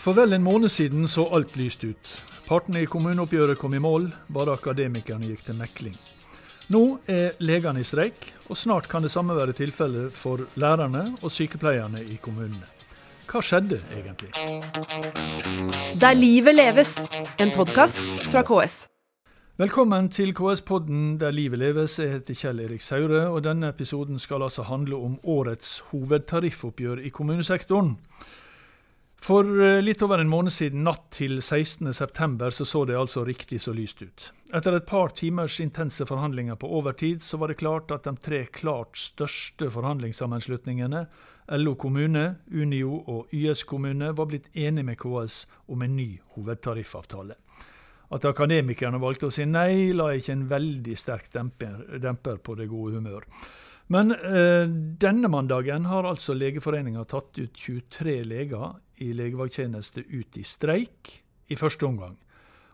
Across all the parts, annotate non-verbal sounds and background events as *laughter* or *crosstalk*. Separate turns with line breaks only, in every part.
For vel en måned siden så alt lyst ut. Partene i kommuneoppgjøret kom i mål, bare akademikerne gikk til mekling. Nå er legene i streik, og snart kan det samme være tilfellet for lærerne og sykepleierne i kommunene. Hva skjedde egentlig?
Der livet leves, en podkast fra KS.
Velkommen til KS-podden Der livet leves. Jeg heter Kjell Erik Saure, og denne episoden skal altså handle om årets hovedtariffoppgjør i kommunesektoren. For eh, litt over en måned siden, natt til 16.9, så så det altså riktig så lyst ut. Etter et par timers intense forhandlinger på overtid, så var det klart at de tre klart største forhandlingssammenslutningene, LO kommune, Unio og YS kommune, var blitt enige med KS om en ny hovedtariffavtale. At akademikerne valgte å si nei, la ikke en veldig sterk demper, demper på det gode humør. Men eh, denne mandagen har altså Legeforeninga tatt ut 23 leger i legevakttjeneste ut i streik i første omgang.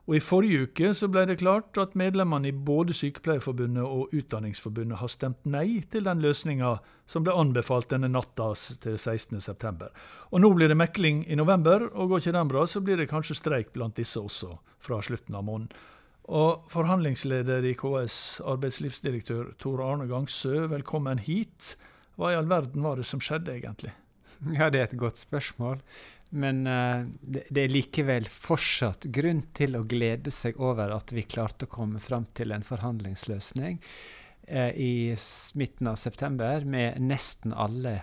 Og I forrige uke så ble det klart at medlemmene i både Sykepleierforbundet og Utdanningsforbundet har stemt nei til den løsninga som ble anbefalt denne natta til 16.9. Og nå blir det mekling i november, og går ikke den bra, så blir det kanskje streik blant disse også fra slutten av måneden. Og forhandlingsleder i KS, arbeidslivsdirektør Tor Arne Gangsø, velkommen hit. Hva i all verden var det som skjedde egentlig?
Ja, det er et godt spørsmål. Men uh, det, det, er likevel fortsatt grunn til å glede seg over at vi klarte å komme fram til en forhandlingsløsning uh, i midten av september med nesten alle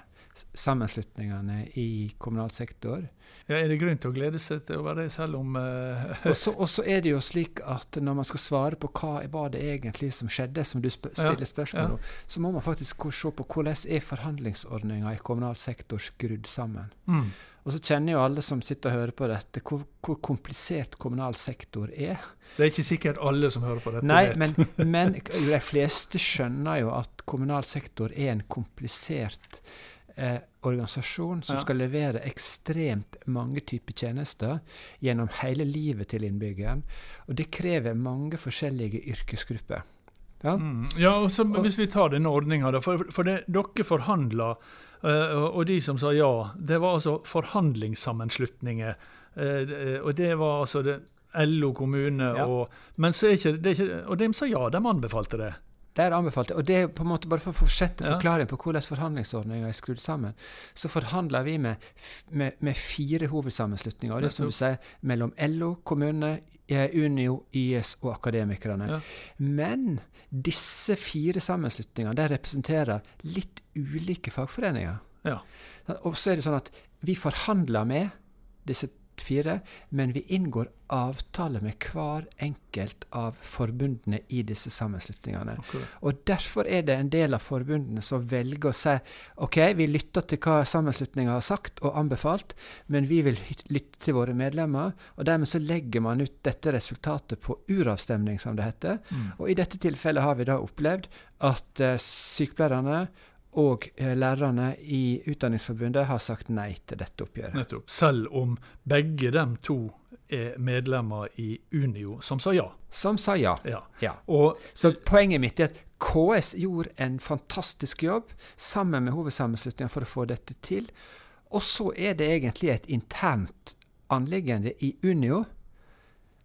sammenslutningene i kommunal sektor.
Ja, er det grunn til å glede seg til over det, selv om uh,
Og så er det jo slik at når man skal svare på hva var det egentlig som skjedde, som du sp stiller spørsmål om, ja, ja. så må man faktisk se på hvordan er forhandlingsordninga i kommunal sektor skrudd sammen. Mm. Og så kjenner jo alle som sitter og hører på dette, hvor, hvor, komplisert kommunal sektor er.
Det er ikke sikkert alle som hører på dette.
Nei, men, *laughs* men, de fleste skjønner jo at kommunal sektor er en komplisert eh, organisasjon som ja. skal levere ekstremt mange typer tjenester gjennom hele livet til innbyggeren. Og det krever mange forskjellige yrkesgrupper.
Ja, mm. ja og så, Hvis vi tar denne ordninga, for, for det, dere forhandla, Uh, og de som sa ja, det var altså forhandlingssammenslutninger. Uh, og det var altså det, LO kommune ja. og Men så er ikke, det er ikke Og de sa ja, de anbefalte det.
Det er anbefalt. Og det er på en måte bare for å fortsette ja. forklaring på hvordan forhandlingsordninga er skrudd sammen, så forhandler vi med, med, med fire hovedsammenslutninger. Og det er som du sier, mellom LO, kommune, Unio, YS og Akademikerne. Ja. Men disse fire sammenslutningene de representerer litt ulike fagforeninger. Ja. Og så er det sånn at vi forhandler med disse fire, men vi inngår avtale med hver enkelt av forbundene i disse sammenslutningene. Okay. Og Derfor er det en del av forbundene som velger å si OK, vi lytter til hva sammenslutninga har sagt og anbefalt, men vi vil lytte til våre medlemmer. og Dermed så legger man ut dette resultatet på uravstemning, som det heter. Mm. Og I dette tilfellet har vi da opplevd at uh, sykepleierne og eh, lærerne i Utdanningsforbundet har sagt nei til dette oppgjøret.
Nettopp. Selv om begge dem to er medlemmer i Unio, som sa ja.
Som sa ja. ja. ja. Og, Så poenget mitt er at KS gjorde en fantastisk jobb sammen med hovedsammenslutningen for å få dette til. Og så er det egentlig et internt anliggende i Unio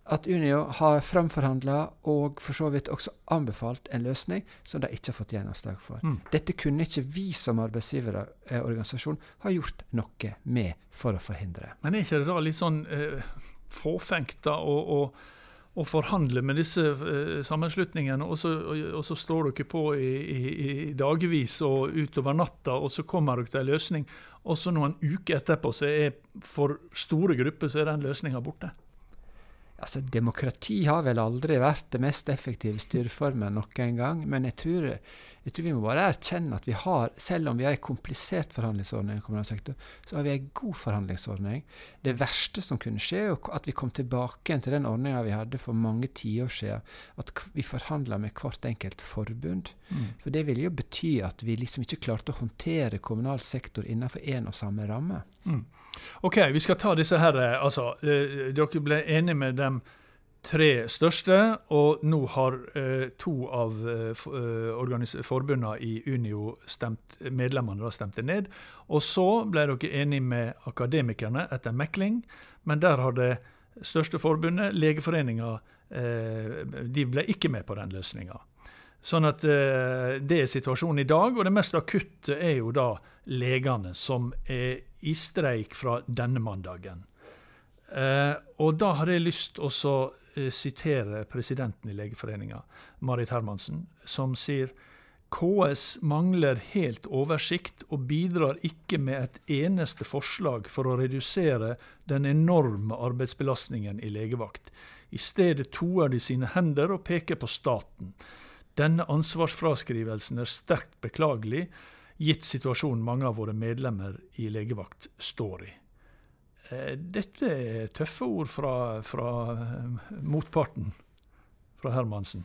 at Unio har framforhandla og for så vidt også anbefalt en løsning som de ikke har fått gjennomslag for. Mm. Dette kunne ikke vi som arbeidsgiverorganisasjon ha gjort noe med for å forhindre.
Men er ikke det da litt sånn eh, fåfengt å, forhandle med disse eh, sammenslutningene, og så, og, og så, står dere på i, i, i dagevis og utover natta, og så kommer dere til en løsning, og så noen uker etterpå så er for store grupper så er den løsninga borte?
Altså, Demokrati har vel aldri vært det mest effektive styreformen noen gang, men jeg tror jeg tror vi må bare erkjenne at vi har, selv om vi har en komplisert forhandlingsordning i kommunal sektor, så har vi en god forhandlingsordning. Det verste som kunne skje, er at vi kom tilbake til den ordninga vi hadde for mange tiår siden. At vi forhandla med hvert enkelt forbund. Mm. For det ville jo bety at vi liksom ikke klarte å håndtere kommunal sektor innenfor én og samme ramme.
Mm. OK, vi skal ta disse her. Eh, altså, eh, dere ble enige med dem tre største, og nå har eh, to av eh, forbundene i Unio stemt, medlemmene da stemte ned. Og så ble dere enige med Akademikerne etter mekling, men der har det største forbundet, Legeforeninga, eh, de ble ikke med på den løsninga. Sånn at eh, Det er situasjonen i dag. Og det mest akutte er jo da legene, som er i streik fra denne mandagen. Eh, og da har jeg lyst til å eh, sitere presidenten i Legeforeninga, Marit Hermansen, som sier KS mangler helt oversikt og bidrar ikke med et eneste forslag for å redusere den enorme arbeidsbelastningen i legevakt. I stedet toer de sine hender og peker på staten. Denne ansvarsfraskrivelsen er sterkt beklagelig, gitt situasjonen mange av våre medlemmer i legevakt står i. Eh, dette er tøffe ord fra, fra eh, motparten, fra Hermansen.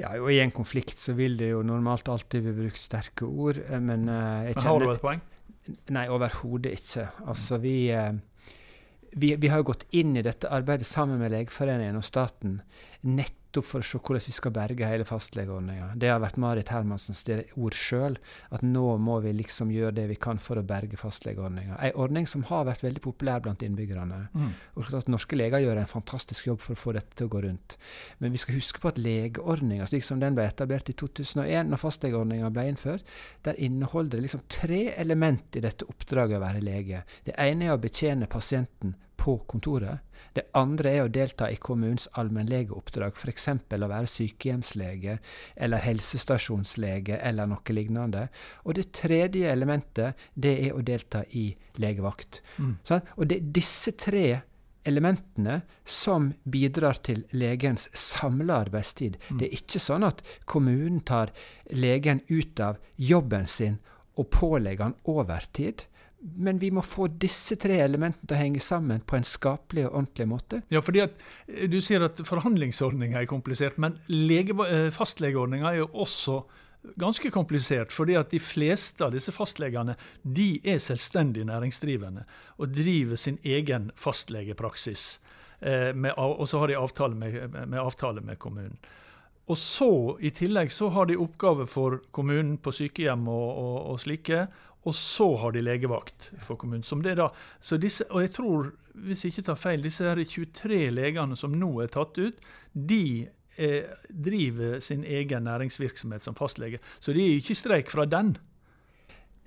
Ja, og I en konflikt så vil det jo normalt alltid bli brukt sterke ord, eh, men jeg
kjenner Har du et poeng?
Nei, overhodet ikke. Altså, vi, vi, vi, har jo gått inn i dette arbeidet sammen med Legeforeningen og staten nett nettopp for å se hvordan vi skal berge hele fastlegeordninga. Det har vært Marit Hermansens ord sjøl, at nå må vi liksom gjøre det vi kan for å berge fastlegeordninga. Ei ordning som har vært veldig populær blant innbyggerne. Mm. Og at Norske leger gjør en fantastisk jobb for å få dette til å gå rundt. Men vi skal huske på at legeordninga, slik som den ble etablert i 2001, når fastlegeordninga ble innført, der inneholder det liksom tre element i dette oppdraget å være lege. Det ene er å betjene pasienten på kontoret. Det andre er å delta i kommunens allmennlegeoppdrag, f.eks. å være sykehjemslege eller helsestasjonslege eller noe lignende. Og det tredje elementet det er å delta i legevakt. Mm. Sånn? Og det er disse tre elementene som bidrar til legens samla arbeidstid. Mm. Det er ikke sånn at kommunen tar legen ut av jobben sin og pålegger han overtid. Men vi må få disse tre elementene til å henge sammen på en skapelig og ordentlig måte.
Ja, fordi at eh, Du sier at forhandlingsordninga er komplisert, men eh, fastlegeordninga er jo også ganske komplisert. fordi at de fleste av disse fastlegene de er selvstendig næringsdrivende og driver sin egen fastlegepraksis. Eh, med, og så har de avtale med, med, avtale med kommunen. Og så I tillegg så har de oppgaver for kommunen på sykehjem og, og, og slike, og så har de legevakt for kommunen. Som det da, så disse, og jeg tror, hvis jeg ikke tar feil, disse her 23 legene som nå er tatt ut, de eh, driver sin egen næringsvirksomhet som fastlege. Så de er ikke i streik fra den.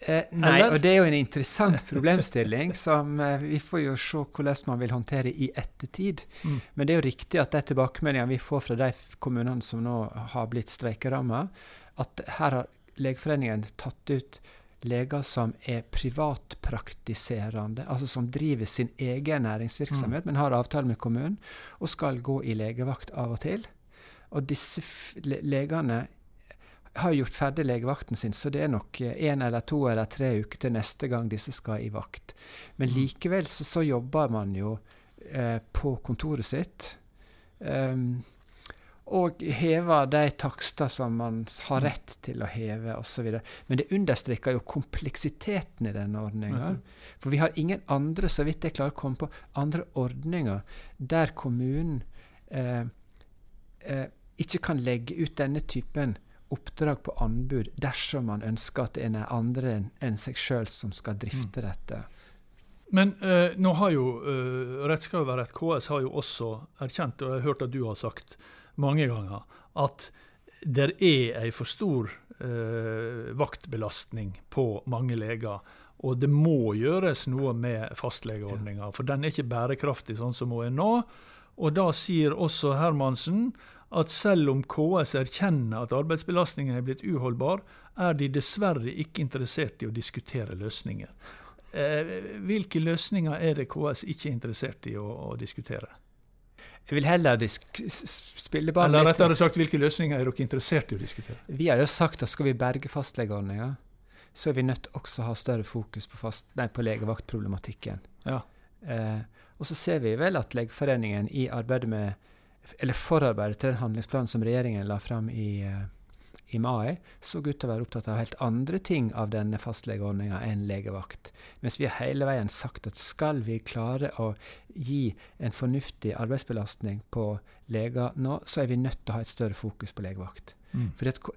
Eh, nei, Eller? og det er jo en interessant problemstilling som eh, vi får jo se hvordan man vil håndtere i ettertid. Mm. Men det er jo riktig at de tilbakemeldingene vi får fra de kommunene som nå har blitt streikeramma, at her har Legeforeningen tatt ut leger som er privatpraktiserende, altså som driver sin egen næringsvirksomhet, mm. men har avtale med kommunen, og skal gå i legevakt av og til. Og disse legene har gjort ferdig legevakten sin, så det er nok én eller to eller tre uker til neste gang disse skal i vakt. Men mm. likevel så, så jobber man jo eh, på kontoret sitt. Um, og hever de takster som man har mm. rett til å heve osv. Men det understreker jo kompleksiteten i denne ordninga. For vi har ingen andre, så vidt jeg klarer å komme på, andre ordninger der kommunen eh, eh, ikke kan legge ut denne typen oppdrag på anbud dersom man ønsker at det er andre enn seg sjøl som skal drifte mm. dette.
Men eh, nå har jo eh, rett skal være rett, KS har jo også erkjent, og jeg har hørt at du har sagt, mange ganger at det er ei for stor eh, vaktbelastning på mange leger. Og det må gjøres noe med fastlegeordninga, for den er ikke bærekraftig sånn som hun er nå. Og da sier også Hermansen at selv om KS erkjenner at arbeidsbelastningen er blitt uholdbar, er de dessverre ikke interessert i å diskutere løsninger. Eh, hvilke løsninger er det KS ikke er interessert i å, å diskutere?
Jeg vil heller spille ballen
Eller rettere sagt, hvilke løsninger er dere interessert i å diskutere?
Vi har jo sagt at skal vi berge fastlegeordninga, så er vi nødt til også å ha større fokus på, fast, nei, på legevaktproblematikken. Ja. Eh, og så ser vi vel at Legeforeningen i arbeidet med eller forarbeidet til den handlingsplanen som regjeringen la fram i, uh, i mai så ut til å være opptatt av helt andre ting av denne fastlegeordninga enn legevakt. Mens vi har hele veien sagt at skal vi klare å gi en fornuftig arbeidsbelastning på leger nå, så er vi nødt til å ha et større fokus på legevakt. Mm. For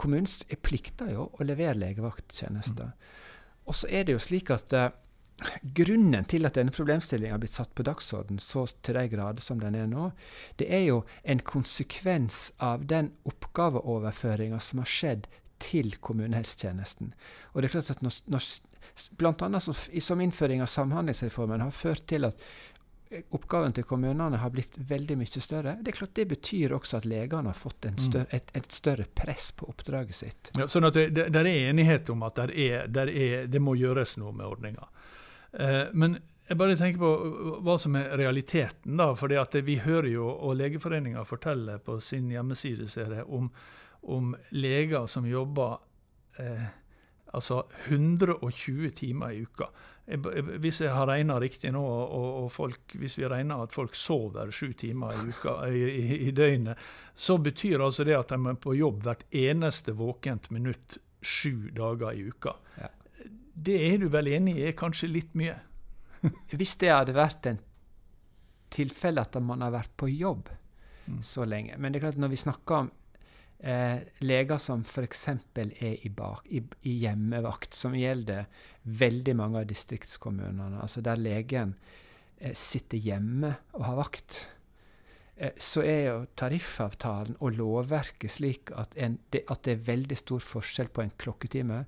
kommunen plikter jo å levere legevakttjenester. Mm. Og så er det jo slik at uh, grunnen til at denne problemstillingen har blitt satt på dagsorden så til de grader som den er nå, det er jo en konsekvens av den oppgaveoverføringa som har skjedd til kommunehelsetjenesten. Og det er klart at når, når Blant annet som, som innføring av Samhandlingsreformen har ført til at oppgaven til kommunene har blitt veldig mye større. Det er klart det betyr også at legene har fått mm. større, et, et, større press på oppdraget sitt.
Ja, sånn at det, det, det er enighet om at det, er, er, det må gjøres noe med ordninga. Eh, men jeg bare tenker på hva som er realiteten. da, fordi Vi hører jo, og Legeforeninga forteller på sin hjemmeside ser jeg, om, om leger som jobber eh, altså 120 timer i uka. Hvis jeg har regna riktig nå, og, og folk, hvis vi regner at folk sover sju timer i, uka, i, i, døgnet, så betyr altså det at de er på jobb hvert eneste våkent minutt sju dager i uka. Ja. Det er du vel enig i er kanskje litt mye? *laughs*
Hvis det hadde vært en tilfelle at man har vært på jobb mm. så lenge Men det er klart når vi snakker om eh, leger som f.eks. er i, bak, i, i, hjemmevakt, som gjelder veldig mange av distriktskommunene, altså der legen eh, sitter hjemme og har vakt, eh, så er jo tariffavtalen og lovverket slik at, en, at det er veldig stor forskjell på en klokketime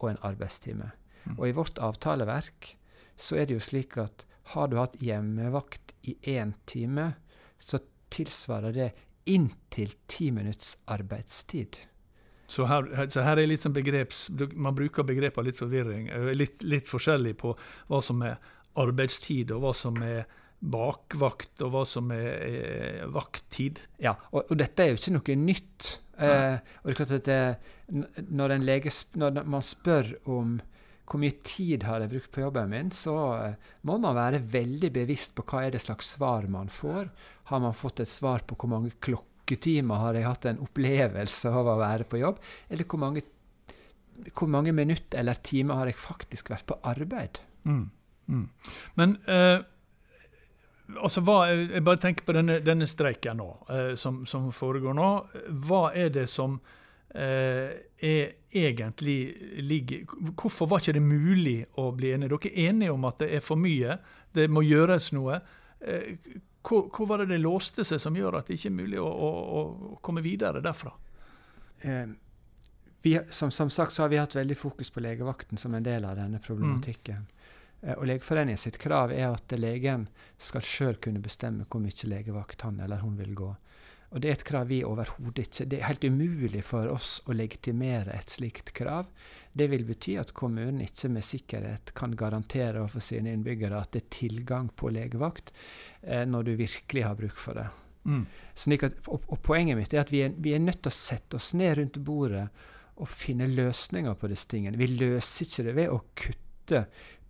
og en arbeidstime. Og i vårt avtaleverk så er det jo slik at har du hatt hjemmevakt i én time, så tilsvarer det inntil ti minutts arbeidstid.
Så her, så her, er litt sånn begreps, Man bruker begreper litt forvirring, eh, litt, litt forskjellig på hva som er arbeidstid, og hva som er bakvakt, og hva som er, er vakttid.
Ja, og, og, dette er jo ikke noe nytt. Eh, og det er klart at det, når, lege, når man spør om hvor mye tid har jeg brukt på jobben min, så uh, må man være veldig bevisst på hva er det slags svar man får. Har man fått et svar på hvor mange klokketimer har jeg hatt en opplevelse av å være på jobb, eller hvor mange, hvor mange minutter eller timer har jeg faktisk vært på arbeid? Mm.
Mm. Men eh, altså hva, jeg bare tenker på denne, denne streiken nå, eh, som, som, foregår nå. Hva er det som Eh, er egentlig ligger Hvorfor var ikke det mulig å bli enige? Dere er enige om at det er for mye, det må gjøres noe. Eh, hvor, hvor, var det det låste seg som gjør at det ikke er mulig å, å, å komme videre derfra?
Eh, vi, som, som, sagt så har vi hatt veldig fokus på legevakten som en del av denne problematikken. Mm. Eh, og Legeforeningen sitt krav er at legen skal sjøl kunne bestemme hvor mye legevakt han eller hun vil gå. Og det er et krav vi overhodet ikke Det er helt umulig for oss å legitimere et slikt krav. Det vil bety at kommunen ikke med sikkerhet kan garantere overfor sine innbyggere at det er tilgang på legevakt eh, når du virkelig har bruk for det. Mm. At, og, og, Poenget mitt er at vi er, vi er nødt til å sette oss ned rundt bordet og finne løsninger på disse tingene. Vi løser ikke det ved å kutte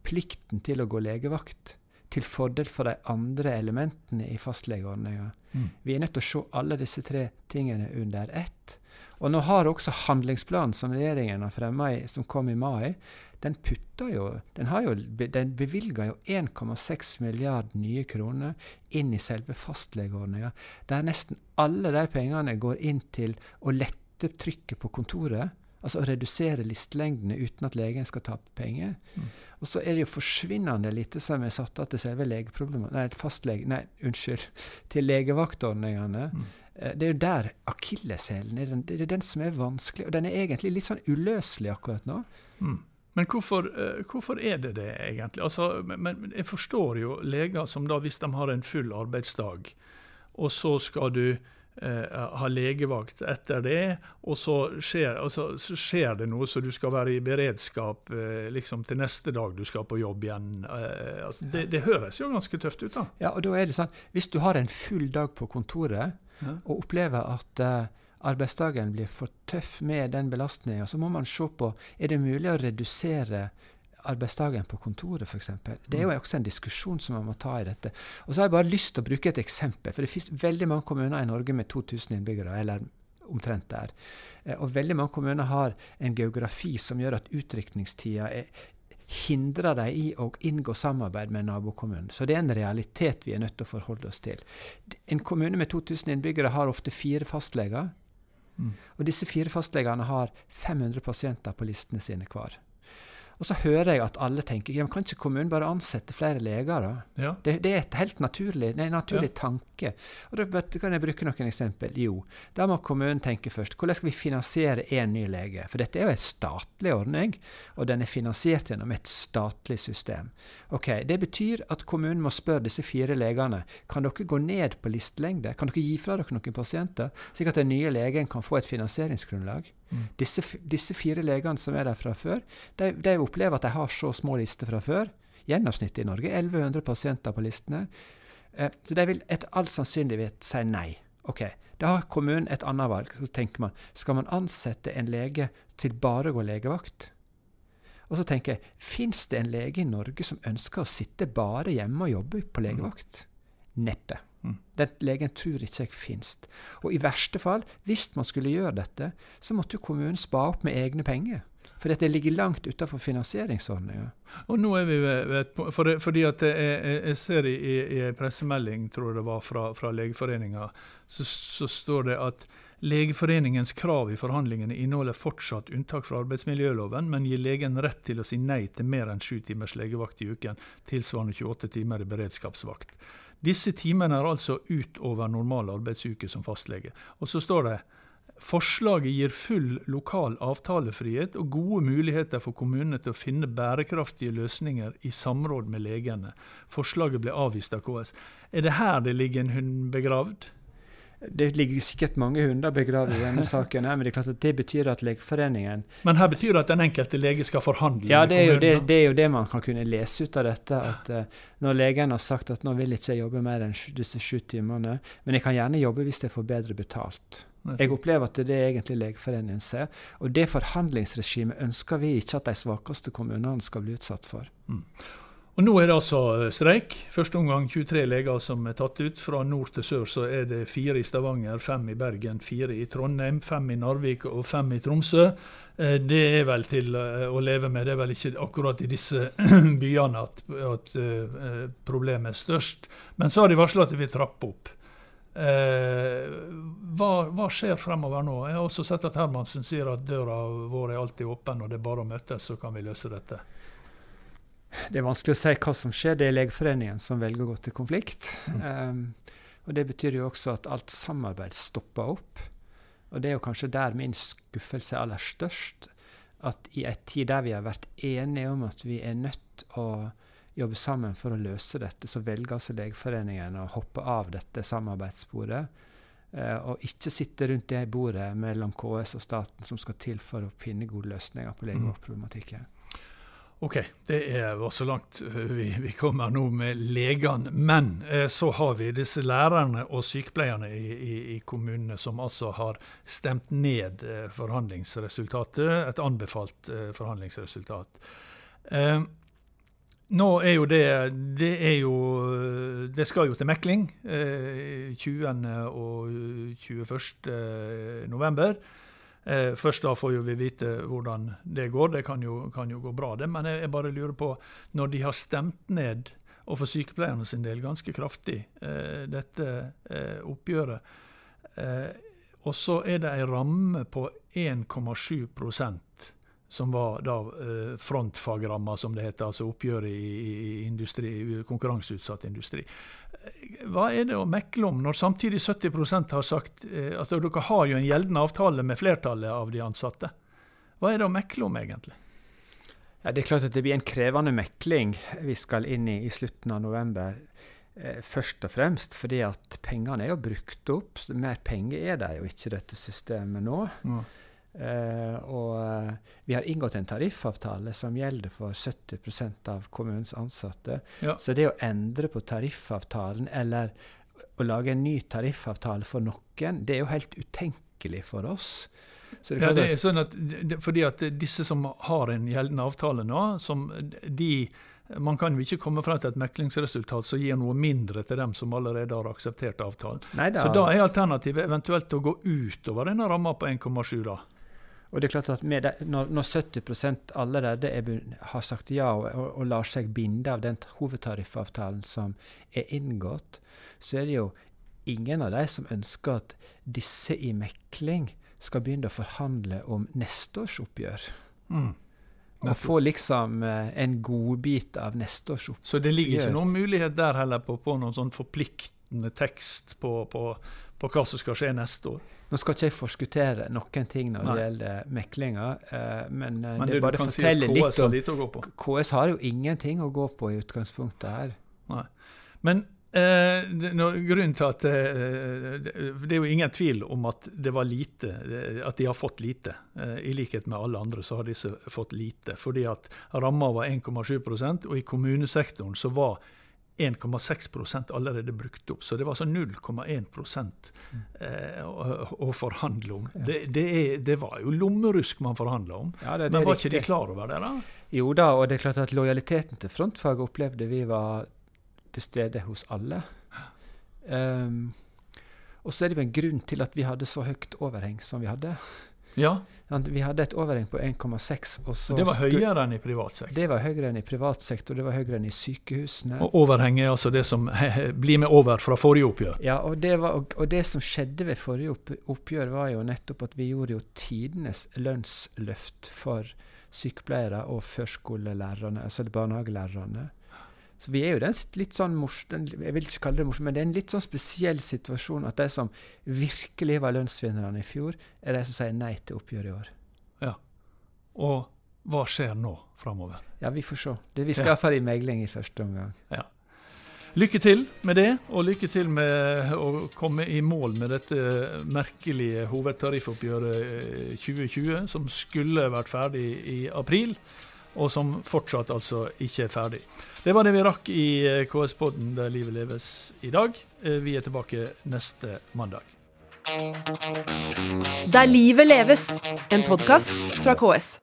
plikten til å gå legevakt til fordel for de andre elementene i fastlegeordninga. Mm. Vi er nødt til å se alle disse tre tingene under ett. Og nå har også handlingsplanen som regjeringen har fremma, som kom i mai, den putter jo Den, har jo, den bevilger jo 1,6 milliard nye kroner inn i selve fastlegeordninga, der nesten alle de pengene går inn til å lette trykket på kontoret. Altså å redusere listelengdene uten at legen skal tape penger. Mm. Og så er det jo forsvinnende lite som er satt av til selve legeproblemet. Nei, fastlege, nei, unnskyld, *laughs* til legevaktordningene. Mm. Eh, det er jo der akilleshælen er. Det er den som er vanskelig. Og den er egentlig litt sånn uløselig akkurat nå. Mm.
Men hvorfor, uh, hvorfor, er det det, egentlig? Altså, men, jeg forstår jo leger som da, hvis de har en full arbeidsdag, og så skal du eh, ha legevakt etter det, og så skjer, altså, så skjer, det noe, så du skal være i beredskap eh, liksom til neste dag du skal på jobb igjen. Eh, altså, det, det, høres jo ganske tøft ut, da.
Ja, og da er det sånn, Hvis du har en full dag på kontoret ja. og opplever at uh, arbeidsdagen blir for tøff med den belastninga, så må man se på er det mulig å redusere arbeidsdagen på kontoret, f.eks. Det er jo også en diskusjon som man må ta i dette. Og så har jeg bare lyst til å bruke et eksempel. For det finnes veldig mange kommuner i Norge med 2000 innbyggere, eller omtrent der. Eh, og veldig mange kommuner har en geografi som gjør at utrykningstida hindrer dem i å inngå samarbeid med nabokommunen. Så det er en realitet vi er nødt til å forholde oss til. En kommune med 2000 innbyggere har ofte fire fastleger. Mm. Og disse fire fastlegene har 500 pasienter på listene sine hver. Og så hører jeg at alle tenker ja, men kan ikke kommunen bare ansette flere leger? da? Ja. Det, det, er et helt naturlig, det er en naturlig ja. tanke. Og da kan jeg bruke noen eksempel. Jo, da må kommunen tenke først. Hvordan skal vi finansiere én ny lege? For dette er jo en statlig ordning, og den er finansiert gjennom et statlig system. Ok, Det betyr at kommunen må spørre disse fire legene kan dere gå ned på listelengde. Kan dere gi fra dere noen pasienter, slik at den nye legen kan få et finansieringsgrunnlag? Mm. Disse, disse, fire legene som er der fra før, de, de, opplever at de har så små lister fra før. Gjennomsnittet i Norge 1100 pasienter på listene. Eh, så de vil etter all sannsynlighet si nei. Ok, Da har kommunen et annet valg. Så tenker man skal man ansette en lege til bare å gå legevakt? Og så tenker jeg, fins det en lege i Norge som ønsker å sitte bare hjemme og jobbe på legevakt? Neppe. Den legen tror ikke jeg finnes. Og i verste fall, hvis man skulle gjøre dette, så måtte jo kommunen spa opp med egne penger. For dette ligger langt utenfor finansieringsordninga.
Og nå er vi ved, for det, fordi at jeg, jeg ser i, i en pressemelding tror jeg det var fra, fra Legeforeninga, så, så, står det at Legeforeningens krav i forhandlingene inneholder fortsatt unntak fra arbeidsmiljøloven, men gir legen rett til å si nei til mer enn sju timers legevakt i uken, tilsvarende 28 timer i beredskapsvakt. Disse timene er altså utover normal arbeidsuke som fastlege. Og så står det Forslaget gir full lokal avtalefrihet og gode muligheter for kommunene til å finne bærekraftige løsninger i samråd med legene. Forslaget ble avvist av KS. Er det her det ligger en hund begravd?
Det ligger sikkert mange hunder begravd i denne saken, men det er klart at det betyr at Legeforeningen
Men her betyr det at den enkelte lege skal forhandle?
Ja, det er, det, det er, jo det, man kan kunne lese ut av dette. at uh, Når legen har sagt at nå vil ikke jeg jobbe mer enn disse sju timene, men jeg kan gjerne jobbe hvis jeg får bedre betalt. Jeg opplever at det er egentlig Legeforeningen ser. Og det forhandlingsregimet ønsker vi ikke at de svakeste kommunene skal bli utsatt for. Mm.
Og Nå er det altså eh, streik. Første omgang 23 leger som er tatt ut. Fra nord til sør så er det fire i Stavanger, fem i Bergen, fire i Trondheim, fem i Narvik og fem i Tromsø. Eh, det er vel til eh, å leve med. Det er vel ikke akkurat i disse *clears throat* byene at, at problemet er størst. Men så har de varsla at de vil trappe opp. hva, hva, skjer fremover nå? Jeg har også sett at Hermansen sier at døra vår er alltid åpen, og det er bare å møtes, så kan vi løse dette.
Det er vanskelig å si hva som skjer. Det er Legeforeningen som velger å gå til konflikt. Mm. Um, og Det betyr jo også at alt samarbeid stopper opp. Og det er jo kanskje der min skuffelse er aller størst. At i en tid der vi har vært enige om at vi er nødt å jobbe sammen for å løse dette, så velger altså Legeforeningen å hoppe av dette samarbeidssporet. Uh, og ikke sitte rundt det bordet mellom KS og staten som skal til for å finne gode løsninger på mm. legevaktproblematikken.
OK, det var så langt eh, vi, vi, kommer nå med legene. Men eh, så har vi disse lærerne og sykepleierne i, i, i kommunene som altså har stemt ned eh, forhandlingsresultatet, et anbefalt eh, forhandlingsresultat. Eh, nå er jo det Det er jo Det skal jo til mekling eh, 20. og 21. november. Eh, først da får vi vite hvordan det går. Det kan jo, kan jo gå bra, det. Men jeg, jeg, bare lurer på, når de har stemt ned, og for sykepleierne sin del ganske kraftig, eh, dette eh, oppgjøret, eh, og så er det ei ramme på 1,7% som var da eh, frontfagramma, som det heter, altså oppgjøret i, i industri, konkurranseutsatt industri. Hva er det å mekle om, når samtidig 70% har sagt at altså Dere har jo en gjeldende avtale med flertallet av de ansatte. Hva er det å mekle om, egentlig?
Ja, det er klart at det blir en krevende mekling vi skal inn i i slutten av november. Eh, først og fremst fordi at pengene er jo brukt opp. Mer penger er det jo ikke i dette systemet nå. Ja. Uh, og uh, vi har inngått en tariffavtale som gjelder for 70% av kommunens ansatte. Ja. Så det å endre på tariffavtalen eller å lage en ny tariffavtale for noen, det er jo helt utenkelig for oss.
Så det, ja, det er sånn at, fordi at disse som har en gjeldende avtale nå, som de man kan jo ikke komme frem til et meklingsresultat som gir noe mindre til dem som allerede har akseptert avtalen.
Neida.
Så da er alternativet eventuelt å gå utover denne ramma på 1,7 da.
Og det er klart at det, når, når, 70% allerede er, har sagt ja og, og, og, lar seg binde av den hovedtariffavtalen som er inngått, så er det jo ingen av de som ønsker at disse i mekling skal begynne å forhandle om neste års oppgjør. Mm. Og få liksom eh, en godbit av neste års oppgjør.
Så det ligger ikke noen mulighet der heller på, på noen sånn forpliktende tekst på, på, på, hva som skal skje neste år?
Nå skal ikke jeg forskuttere noen ting når Nei. det gjelder meklinga, eh, men, eh, men, det, det bare forteller si litt om
litt
KS har jo ingenting å gå på i utgangspunktet her.
Nei. Men Eh, det, grunnen til at eh, det, er jo ingen tvil om at det var lite, eh, at de har fått lite. Eh, I likhet med alle andre så har disse fått lite. Fordi at ramma var 1,7% og i kommunesektoren så var 1,6% allerede brukt opp. Så det var altså 0,1 eh, å, å, forhandle om. Ja. Det, det, er, det, var jo lommerusk man forhandla om. Ja, det, Men var riktig. ikke de klar over det? da?
Jo da, og det er klart at lojaliteten til frontfaget opplevde vi var til stede hos alle. Um, og så er det jo en grunn til at vi hadde så høyt overheng som vi hadde.
Ja.
Vi hadde et overheng på 1,6.
Det var høyere enn i privat sektor?
Det var høyere enn i privat sektor, det var høyere enn i sykehusene.
Og overheng er altså det som blir med over fra forrige oppgjør?
Ja, og det, var, og det som skjedde ved forrige oppgjør, var jo nettopp at vi gjorde jo tidenes lønnsløft for sykepleiere og førskolelærerne, altså barnehagelærerne. Så vi er jo den litt sånn morsom, jeg vil ikke kalle det morsom, men det er en litt sånn spesiell situasjon at de som virkelig var lønnsvinnerne i fjor, er de som sier nei til oppgjør i år.
Ja. Og hva skjer nå framover?
Ja, vi får se. Det, vi skal iallfall ja. i megling i første omgang.
Ja. Lykke til med det, og lykke til med å komme i mål med dette merkelige hovedtariffoppgjøret 2020, eh, som skulle vært ferdig i april og som fortsatt altså ikke er ferdig. Det var det vi rakk i eh, KS-podden Der livet leves i dag. Eh, vi er tilbake neste mandag.
Der livet leves, en podkast fra KS.